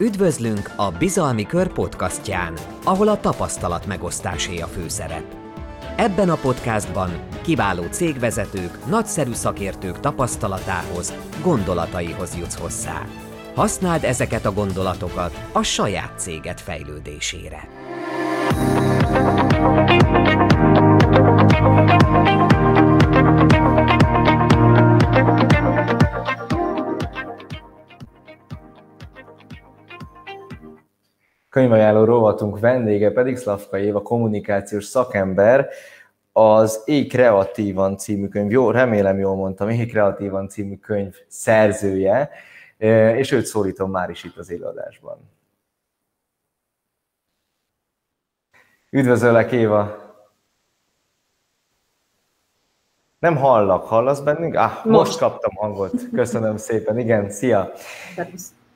Üdvözlünk a Bizalmi Kör podcastján, ahol a tapasztalat megosztásé a főszerep. Ebben a podcastban kiváló cégvezetők, nagyszerű szakértők tapasztalatához, gondolataihoz jutsz hozzá. Használd ezeket a gondolatokat a saját céged fejlődésére. Könyvajánló rovatunk vendége pedig Szlavka Éva, kommunikációs szakember, az Éj Kreatívan című könyv, jó, remélem jól mondtam, Éj Kreatívan című könyv szerzője, és őt szólítom már is itt az előadásban. Üdvözöllek, Éva! Nem hallak, hallasz bennünk? Ah, most. most kaptam hangot. Köszönöm szépen. Igen, szia!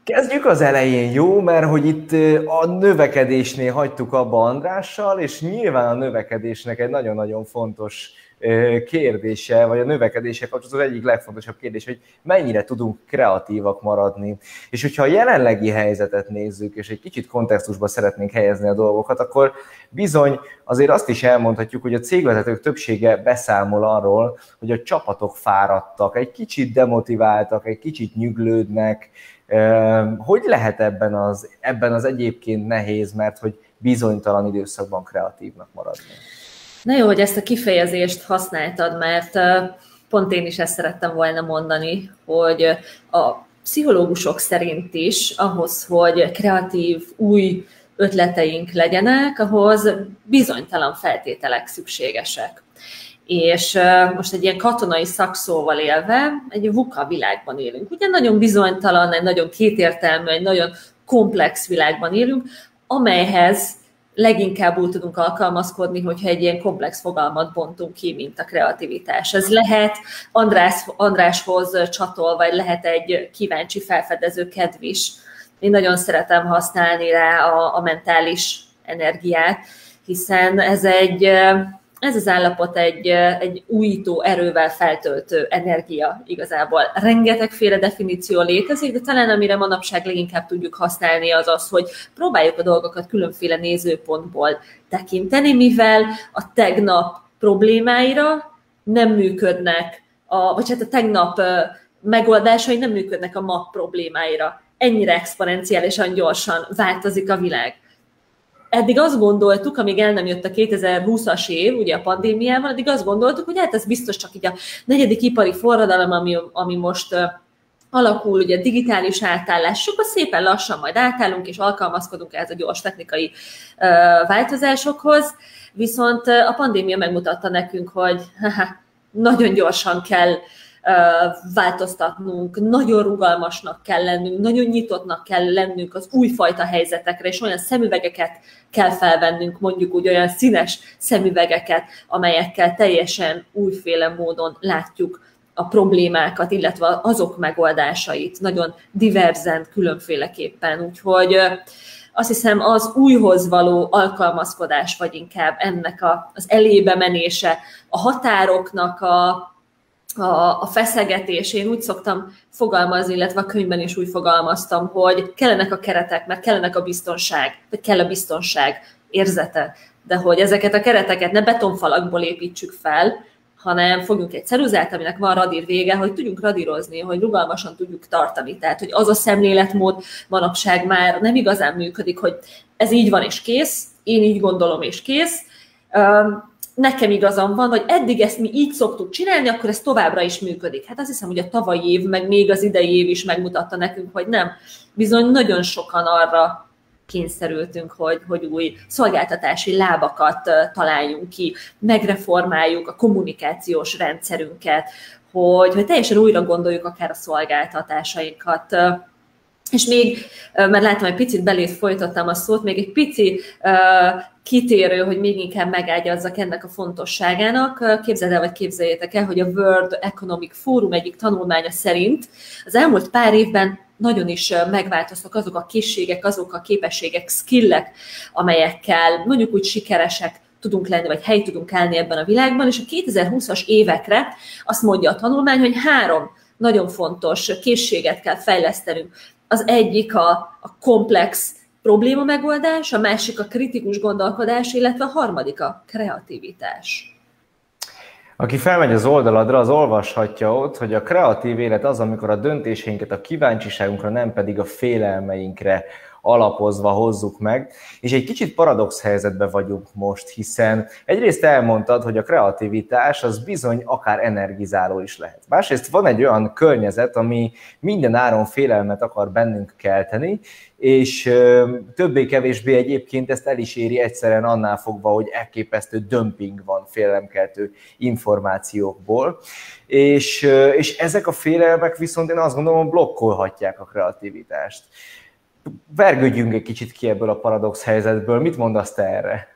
Kezdjük az elején, jó? Mert hogy itt a növekedésnél hagytuk abba Andrással, és nyilván a növekedésnek egy nagyon-nagyon fontos kérdése, vagy a növekedése kapcsolatos az egyik legfontosabb kérdés, hogy mennyire tudunk kreatívak maradni. És hogyha a jelenlegi helyzetet nézzük, és egy kicsit kontextusba szeretnénk helyezni a dolgokat, akkor bizony azért azt is elmondhatjuk, hogy a cégvezetők többsége beszámol arról, hogy a csapatok fáradtak, egy kicsit demotiváltak, egy kicsit nyüglődnek, hogy lehet ebben az, ebben az egyébként nehéz, mert hogy bizonytalan időszakban kreatívnak maradni? Na jó, hogy ezt a kifejezést használtad, mert pont én is ezt szerettem volna mondani, hogy a pszichológusok szerint is ahhoz, hogy kreatív, új ötleteink legyenek, ahhoz bizonytalan feltételek szükségesek és most egy ilyen katonai szakszóval élve egy VUCA világban élünk. Ugye nagyon bizonytalan, egy nagyon kétértelmű, egy nagyon komplex világban élünk, amelyhez leginkább úgy tudunk alkalmazkodni, hogyha egy ilyen komplex fogalmat bontunk ki, mint a kreativitás. Ez lehet András, Andráshoz csatol, vagy lehet egy kíváncsi felfedező kedv is. Én nagyon szeretem használni rá a, a mentális energiát, hiszen ez egy ez az állapot egy, egy újító erővel feltöltő energia igazából. Rengetegféle definíció létezik, de talán amire manapság leginkább tudjuk használni az az, hogy próbáljuk a dolgokat különféle nézőpontból tekinteni, mivel a tegnap problémáira nem működnek, a, vagy hát a tegnap megoldásai nem működnek a ma problémáira. Ennyire exponenciálisan gyorsan változik a világ eddig azt gondoltuk, amíg el nem jött a 2020-as év, ugye a pandémiával, addig azt gondoltuk, hogy hát ez biztos csak így a negyedik ipari forradalom, ami, ami most alakul, ugye digitális átállás, sokkal szépen lassan majd átállunk, és alkalmazkodunk ehhez a gyors technikai változásokhoz, viszont a pandémia megmutatta nekünk, hogy nagyon gyorsan kell változtatnunk, nagyon rugalmasnak kell lennünk, nagyon nyitottnak kell lennünk az újfajta helyzetekre, és olyan szemüvegeket kell felvennünk, mondjuk úgy olyan színes szemüvegeket, amelyekkel teljesen újféle módon látjuk a problémákat, illetve azok megoldásait, nagyon diverzen, különféleképpen. Úgyhogy azt hiszem az újhoz való alkalmazkodás, vagy inkább ennek az elébe menése, a határoknak a, a, a feszegetés, én úgy szoktam fogalmazni, illetve a könyvben is úgy fogalmaztam, hogy kellenek a keretek, mert kellenek a biztonság, vagy kell a biztonság érzete, de hogy ezeket a kereteket ne betonfalakból építsük fel, hanem fogjunk egy ceruzát, aminek van radír vége, hogy tudjunk radírozni, hogy rugalmasan tudjuk tartani. Tehát, hogy az a szemléletmód manapság már nem igazán működik, hogy ez így van és kész, én így gondolom és kész, nekem igazam van, hogy eddig ezt mi így szoktuk csinálni, akkor ez továbbra is működik. Hát azt hiszem, hogy a tavalyi év, meg még az idei év is megmutatta nekünk, hogy nem. Bizony nagyon sokan arra kényszerültünk, hogy, hogy új szolgáltatási lábakat találjunk ki, megreformáljuk a kommunikációs rendszerünket, hogy, hogy teljesen újra gondoljuk akár a szolgáltatásainkat. És még, mert látom, egy picit belét folytattam a szót, még egy pici kitérő, hogy még inkább megágyazzak ennek a fontosságának. Képzeld el, vagy képzeljétek el, hogy a World Economic Forum egyik tanulmánya szerint az elmúlt pár évben nagyon is megváltoztak azok a készségek, azok a képességek, skillek, amelyekkel mondjuk úgy sikeresek tudunk lenni, vagy hely tudunk állni ebben a világban, és a 2020-as évekre azt mondja a tanulmány, hogy három nagyon fontos készséget kell fejlesztenünk Az egyik a, a komplex probléma megoldás, a másik a kritikus gondolkodás, illetve a harmadik a kreativitás. Aki felmegy az oldaladra, az olvashatja ott, hogy a kreatív élet az, amikor a döntéseinket a kíváncsiságunkra, nem pedig a félelmeinkre alapozva hozzuk meg, és egy kicsit paradox helyzetben vagyunk most, hiszen egyrészt elmondtad, hogy a kreativitás az bizony akár energizáló is lehet. Másrészt van egy olyan környezet, ami minden áron félelmet akar bennünk kelteni, és többé-kevésbé egyébként ezt el is éri egyszerűen annál fogva, hogy elképesztő dömping van félelemkeltő információkból, és, és ezek a félelmek viszont én azt gondolom blokkolhatják a kreativitást vergődjünk egy kicsit ki ebből a paradox helyzetből. Mit mondasz te erre?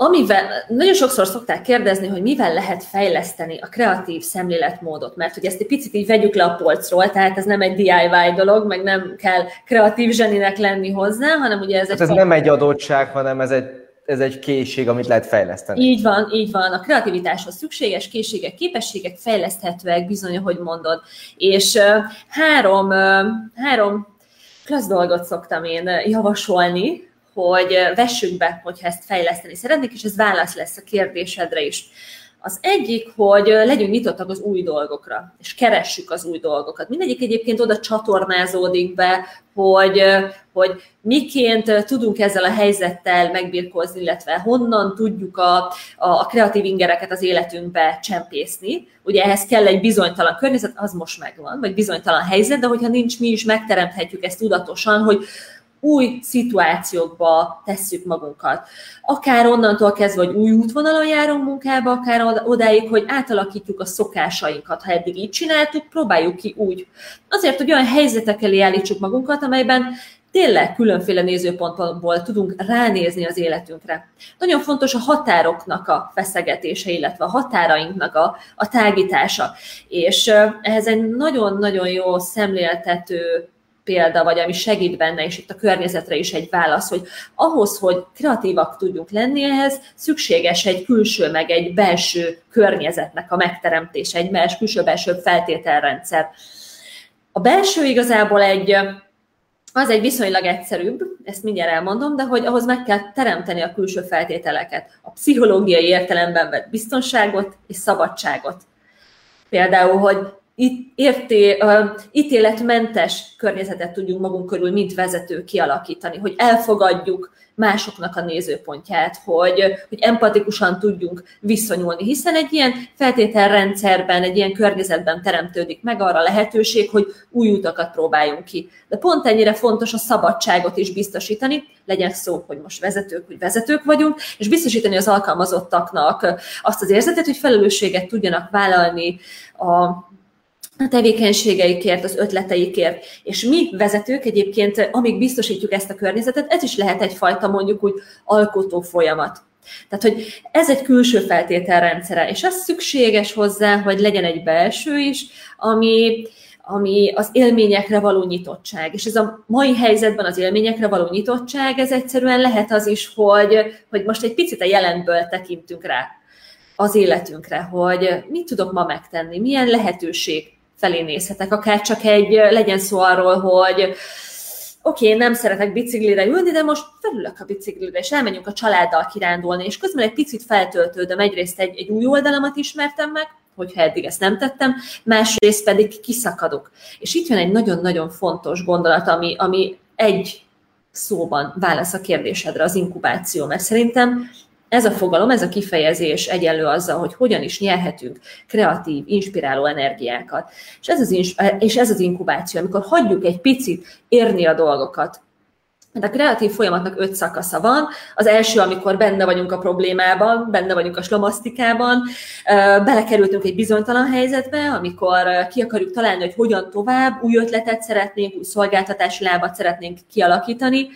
Amivel nagyon sokszor szokták kérdezni, hogy mivel lehet fejleszteni a kreatív szemléletmódot, mert hogy ezt egy picit így vegyük le a polcról, tehát ez nem egy DIY dolog, meg nem kell kreatív zseninek lenni hozzá, hanem ugye ez hát egy... ez nem egy adottság, hanem ez egy ez egy készség, amit lehet fejleszteni. Így van, így van. A kreativitáshoz szükséges készségek, képességek fejleszthetőek, bizony, ahogy mondod. És három, három klassz dolgot szoktam én javasolni, hogy vessük be, hogyha ezt fejleszteni szeretnék, és ez válasz lesz a kérdésedre is. Az egyik, hogy legyünk nyitottak az új dolgokra, és keressük az új dolgokat. Mindegyik egyébként oda csatornázódik be, hogy, hogy miként tudunk ezzel a helyzettel megbirkózni, illetve honnan tudjuk a, a, kreatív ingereket az életünkbe csempészni. Ugye ehhez kell egy bizonytalan környezet, az most megvan, vagy bizonytalan helyzet, de hogyha nincs, mi is megteremthetjük ezt tudatosan, hogy új szituációkba tesszük magunkat. Akár onnantól kezdve, hogy új útvonalon járunk munkába, akár odáig, hogy átalakítjuk a szokásainkat. Ha eddig így csináltuk, próbáljuk ki úgy. Azért, hogy olyan helyzetek elé állítsuk magunkat, amelyben tényleg különféle nézőpontból tudunk ránézni az életünkre. Nagyon fontos a határoknak a feszegetése, illetve a határainknak a, a tágítása. És ehhez egy nagyon-nagyon jó szemléltető példa, vagy ami segít benne, és itt a környezetre is egy válasz, hogy ahhoz, hogy kreatívak tudjunk lenni ehhez, szükséges egy külső, meg egy belső környezetnek a megteremtése, egy belső, külső-belső feltételrendszer. A belső igazából egy az egy viszonylag egyszerűbb, ezt mindjárt elmondom, de hogy ahhoz meg kell teremteni a külső feltételeket, a pszichológiai értelemben vett biztonságot és szabadságot. Például, hogy érté, ítéletmentes környezetet tudjunk magunk körül, mint vezető kialakítani, hogy elfogadjuk másoknak a nézőpontját, hogy, hogy empatikusan tudjunk viszonyulni, hiszen egy ilyen feltételrendszerben, egy ilyen környezetben teremtődik meg arra lehetőség, hogy új utakat próbáljunk ki. De pont ennyire fontos a szabadságot is biztosítani, legyen szó, hogy most vezetők, hogy vezetők vagyunk, és biztosítani az alkalmazottaknak azt az érzetet, hogy felelősséget tudjanak vállalni a a tevékenységeikért, az ötleteikért. És mi vezetők egyébként, amíg biztosítjuk ezt a környezetet, ez is lehet egyfajta mondjuk úgy alkotó folyamat. Tehát, hogy ez egy külső feltételrendszere, és az szükséges hozzá, hogy legyen egy belső is, ami, ami az élményekre való nyitottság. És ez a mai helyzetben az élményekre való nyitottság, ez egyszerűen lehet az is, hogy, hogy most egy picit a jelenből tekintünk rá az életünkre, hogy mit tudok ma megtenni, milyen lehetőség felé nézhetek, akár csak egy, legyen szó arról, hogy oké, okay, nem szeretek biciklire ülni, de most felülök a biciklire, és elmenjünk a családdal kirándulni, és közben egy picit feltöltődöm, egyrészt egy, egy új oldalamat ismertem meg, hogyha eddig ezt nem tettem, másrészt pedig kiszakadok. És itt jön egy nagyon-nagyon fontos gondolat, ami, ami egy szóban válasz a kérdésedre, az inkubáció, mert szerintem ez a fogalom, ez a kifejezés egyenlő azzal, hogy hogyan is nyerhetünk kreatív, inspiráló energiákat. És ez az, és ez az inkubáció, amikor hagyjuk egy picit érni a dolgokat, mert a kreatív folyamatnak öt szakasza van. Az első, amikor benne vagyunk a problémában, benne vagyunk a slamasztikában, belekerültünk egy bizonytalan helyzetbe, amikor ki akarjuk találni, hogy hogyan tovább, új ötletet szeretnénk, új szolgáltatási lábat szeretnénk kialakítani,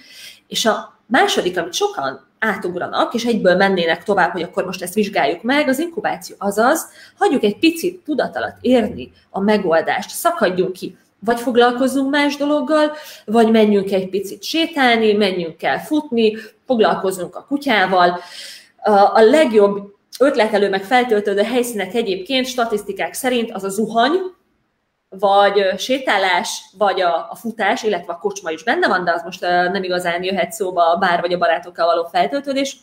és a második, amit sokan átugranak, és egyből mennének tovább, hogy akkor most ezt vizsgáljuk meg, az inkubáció azaz, hagyjuk egy picit tudat alatt érni a megoldást, szakadjunk ki, vagy foglalkozzunk más dologgal, vagy menjünk egy picit sétálni, menjünk el futni, foglalkozzunk a kutyával. A legjobb ötletelő meg feltöltődő helyszínek egyébként statisztikák szerint az a zuhany, vagy sétálás, vagy a, a futás, illetve a kocsma is benne van, de az most nem igazán jöhet szóba a bár vagy a barátokkal való feltöltődés.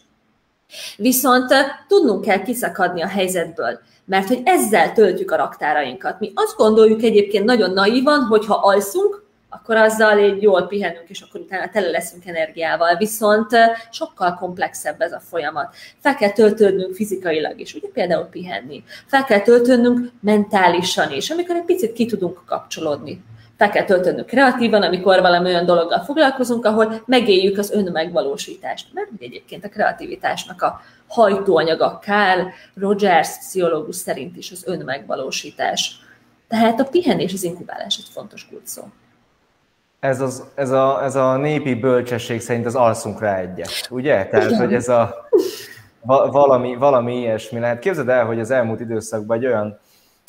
Viszont tudnunk kell kiszakadni a helyzetből, mert hogy ezzel töltjük a raktárainkat. Mi azt gondoljuk egyébként nagyon naívan, hogy ha alszunk, akkor azzal egy jól pihenünk, és akkor utána tele leszünk energiával. Viszont sokkal komplexebb ez a folyamat. Fel kell töltődnünk fizikailag is, ugye például pihenni. Fel kell töltődnünk mentálisan is, amikor egy picit ki tudunk kapcsolódni. Fel kell töltődnünk kreatívan, amikor valami olyan dologgal foglalkozunk, ahol megéljük az önmegvalósítást. Mert egyébként a kreativitásnak a hajtóanyaga Carl Rogers pszichológus szerint is az önmegvalósítás. Tehát a pihenés, az inkubálás egy fontos kulcs ez, az, ez, a, ez a népi bölcsesség szerint az alszunk rá egyet, ugye? Tehát, hogy ez a valami, valami ilyesmi lehet. Képzeld el, hogy az elmúlt időszakban egy olyan,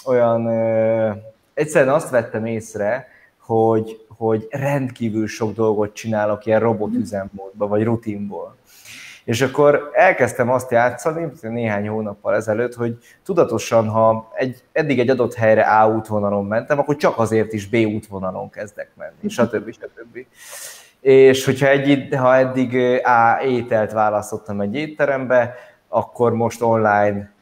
olyan ö, egyszerűen azt vettem észre, hogy, hogy rendkívül sok dolgot csinálok ilyen robotüzemmódban, vagy rutinból. És akkor elkezdtem azt játszani, néhány hónappal ezelőtt, hogy tudatosan, ha egy, eddig egy adott helyre A útvonalon mentem, akkor csak azért is B útvonalon kezdek menni, stb. stb. És hogyha egy, ha eddig A ételt választottam egy étterembe, akkor most online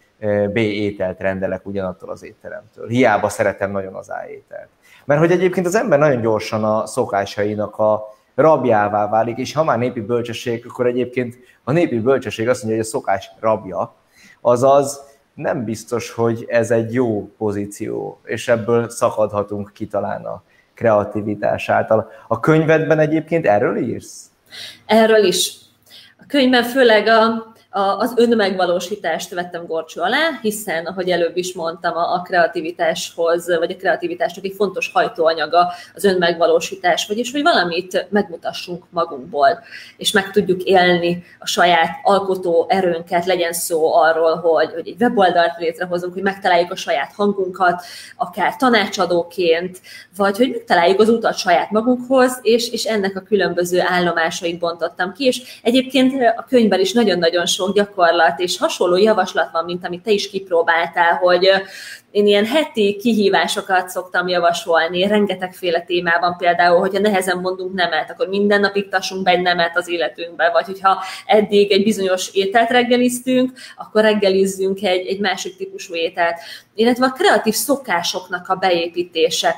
B ételt rendelek ugyanattól az étteremtől. Hiába szeretem nagyon az A ételt. Mert hogy egyébként az ember nagyon gyorsan a szokásainak a rabjává válik, és ha már népi bölcsesség, akkor egyébként a népi bölcsesség azt mondja, hogy a szokás rabja, azaz nem biztos, hogy ez egy jó pozíció, és ebből szakadhatunk ki talán a kreativitás által. A könyvedben egyébként erről írsz? Erről is. A könyvben főleg a az önmegvalósítást vettem gorcsó alá, hiszen, ahogy előbb is mondtam, a kreativitáshoz, vagy a kreativitásnak egy fontos hajtóanyaga az önmegvalósítás, vagyis hogy valamit megmutassunk magunkból, és meg tudjuk élni a saját alkotó erőnket, legyen szó arról, hogy, hogy egy weboldalt létrehozunk, hogy megtaláljuk a saját hangunkat, akár tanácsadóként, vagy hogy megtaláljuk az utat saját magunkhoz, és, és ennek a különböző állomásait bontottam ki, és egyébként a könyvben is nagyon-nagyon sok gyakorlat és hasonló javaslat van, mint amit te is kipróbáltál, hogy én ilyen heti kihívásokat szoktam javasolni, rengetegféle témában például, hogyha nehezen mondunk nemet, akkor minden nap iktassunk be egy nemet az életünkbe, vagy hogyha eddig egy bizonyos ételt reggeliztünk, akkor reggelizzünk egy, egy másik típusú ételt, illetve a kreatív szokásoknak a beépítése.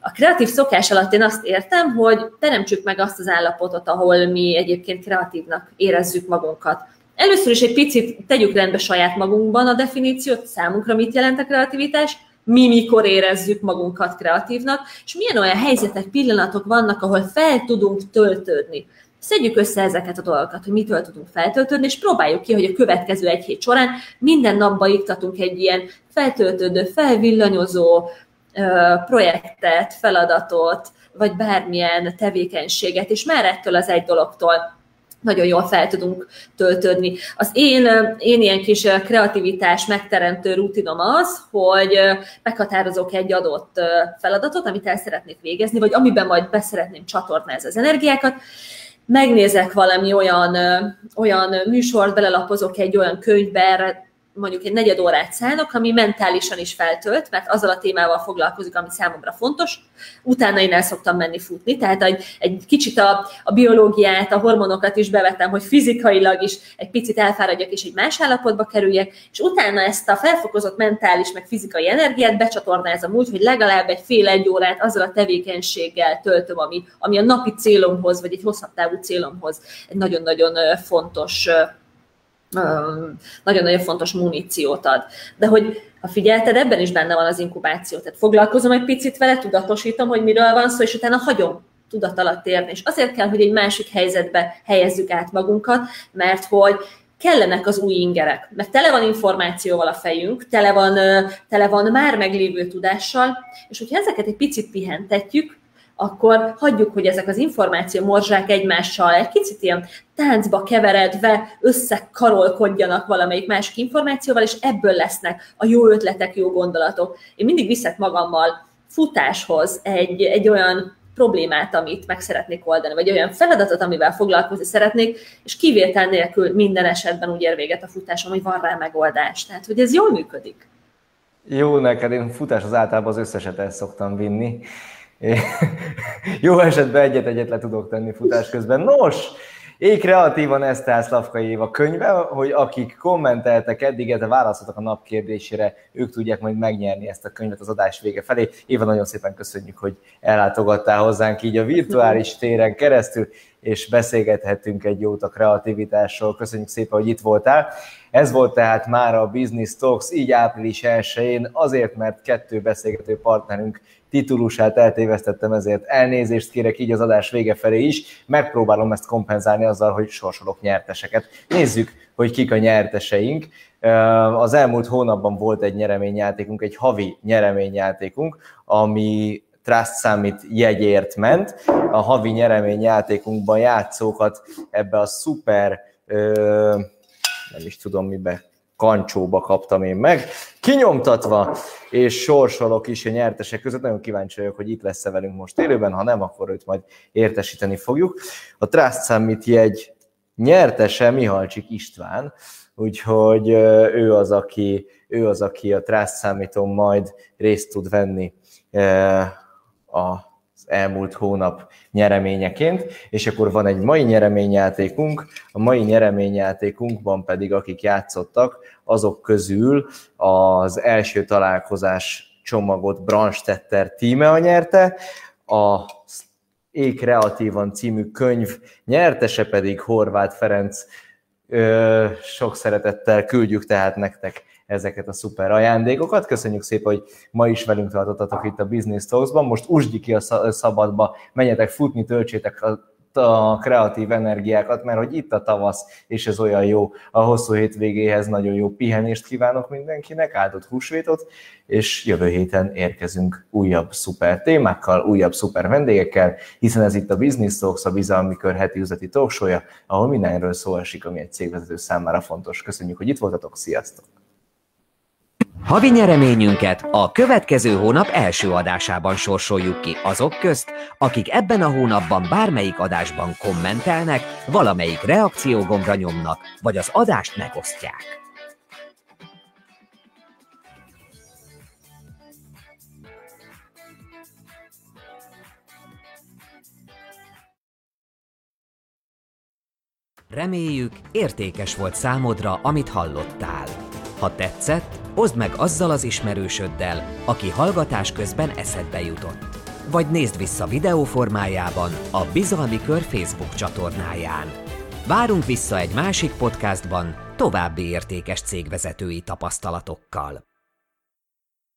A kreatív szokás alatt én azt értem, hogy teremtsük meg azt az állapotot, ahol mi egyébként kreatívnak érezzük magunkat. Először is egy picit tegyük rendbe saját magunkban a definíciót, számunkra mit jelent a kreativitás, mi mikor érezzük magunkat kreatívnak, és milyen olyan helyzetek, pillanatok vannak, ahol fel tudunk töltődni. Szedjük össze ezeket a dolgokat, hogy mitől tudunk feltöltődni, és próbáljuk ki, hogy a következő egy hét során minden napban iktatunk egy ilyen feltöltődő, felvillanyozó projektet, feladatot, vagy bármilyen tevékenységet, és már ettől az egy dologtól nagyon jól fel tudunk töltődni. Az én, én ilyen kis kreativitás megteremtő rutinom az, hogy meghatározok egy adott feladatot, amit el szeretnék végezni, vagy amiben majd beszeretném csatornázni az energiákat, megnézek valami olyan, olyan műsort, belelapozok egy olyan könyvbe, mondjuk egy negyed órát szállok, ami mentálisan is feltölt, mert azzal a témával foglalkozik, ami számomra fontos. Utána én el szoktam menni futni, tehát egy, egy kicsit a, a biológiát, a hormonokat is bevettem, hogy fizikailag is egy picit elfáradjak és egy más állapotba kerüljek, és utána ezt a felfokozott mentális meg fizikai energiát becsatornázom úgy, hogy legalább egy fél-egy órát azzal a tevékenységgel töltöm, ami, ami a napi célomhoz, vagy egy hosszabb távú célomhoz egy nagyon-nagyon fontos nagyon-nagyon fontos muníciót ad. De hogy ha figyelted, ebben is benne van az inkubáció. Tehát foglalkozom egy picit vele, tudatosítom, hogy miről van szó, és utána hagyom tudat alatt érni. És azért kell, hogy egy másik helyzetbe helyezzük át magunkat, mert hogy kellenek az új ingerek, mert tele van információval a fejünk, tele van, tele van már meglévő tudással, és hogyha ezeket egy picit pihentetjük, akkor hagyjuk, hogy ezek az információ morzsák egymással egy kicsit ilyen táncba keveredve összekarolkodjanak valamelyik másik információval, és ebből lesznek a jó ötletek, jó gondolatok. Én mindig viszek magammal futáshoz egy, egy olyan problémát, amit meg szeretnék oldani, vagy olyan feladatot, amivel foglalkozni szeretnék, és kivétel nélkül minden esetben úgy ér véget a futásom, hogy van rá megoldás. Tehát, hogy ez jól működik. Jó neked, én futás az általában az összeset el szoktam vinni. Jó esetben egyet-egyet le tudok tenni futás közben. Nos, így kreatívan Eszter Szlavkai Éva könyve, hogy akik kommenteltek eddig, illetve válaszoltak a nap kérdésére, ők tudják majd megnyerni ezt a könyvet az adás vége felé. Éva, nagyon szépen köszönjük, hogy ellátogattál hozzánk így a virtuális téren keresztül, és beszélgethettünk egy jót a kreativitásról. Köszönjük szépen, hogy itt voltál. Ez volt tehát már a Business Talks, így április 1 azért, mert kettő beszélgető partnerünk titulusát eltévesztettem, ezért elnézést kérek így az adás vége felé is. Megpróbálom ezt kompenzálni azzal, hogy sorsolok nyerteseket. Nézzük, hogy kik a nyerteseink. Az elmúlt hónapban volt egy nyereményjátékunk, egy havi nyereményjátékunk, ami Trust Summit jegyért ment. A havi nyereményjátékunkban játszókat ebbe a szuper, nem is tudom mibe kancsóba kaptam én meg, kinyomtatva, és sorsolok is a nyertesek között. Nagyon kíváncsi vagyok, hogy itt lesz-e velünk most élőben, ha nem, akkor őt majd értesíteni fogjuk. A Trust Summit jegy nyertese Mihalcsik István, úgyhogy ő az, aki, ő az, aki a Trust Summiton majd részt tud venni a elmúlt hónap nyereményeként, és akkor van egy mai nyereményjátékunk, a mai nyereményjátékunkban pedig akik játszottak, azok közül az első találkozás csomagot Branstetter tíme a nyerte, a É Kreatívan című könyv nyertese pedig Horváth Ferenc. Ö, sok szeretettel küldjük tehát nektek ezeket a szuper ajándékokat. Köszönjük szépen, hogy ma is velünk tartottatok itt a Business Talks-ban. Most usd ki a szabadba, menjetek futni, töltsétek a a kreatív energiákat, mert hogy itt a tavasz, és ez olyan jó. A hosszú hétvégéhez nagyon jó pihenést kívánok mindenkinek, áldott húsvétot, és jövő héten érkezünk újabb szuper témákkal, újabb szuper vendégekkel, hiszen ez itt a Business Talks, a Bizalmi Kör heti üzleti talkshow ahol mindenről szó esik, ami egy cégvezető számára fontos. Köszönjük, hogy itt voltatok, sziasztok! Havi nyereményünket a következő hónap első adásában sorsoljuk ki azok közt, akik ebben a hónapban bármelyik adásban kommentelnek, valamelyik reakciógombra nyomnak, vagy az adást megosztják. Reméljük, értékes volt számodra, amit hallottál. Ha tetszett, oszd meg azzal az ismerősöddel, aki hallgatás közben eszedbe jutott. Vagy nézd vissza videó formájában a Bizalmi Kör Facebook csatornáján. Várunk vissza egy másik podcastban további értékes cégvezetői tapasztalatokkal.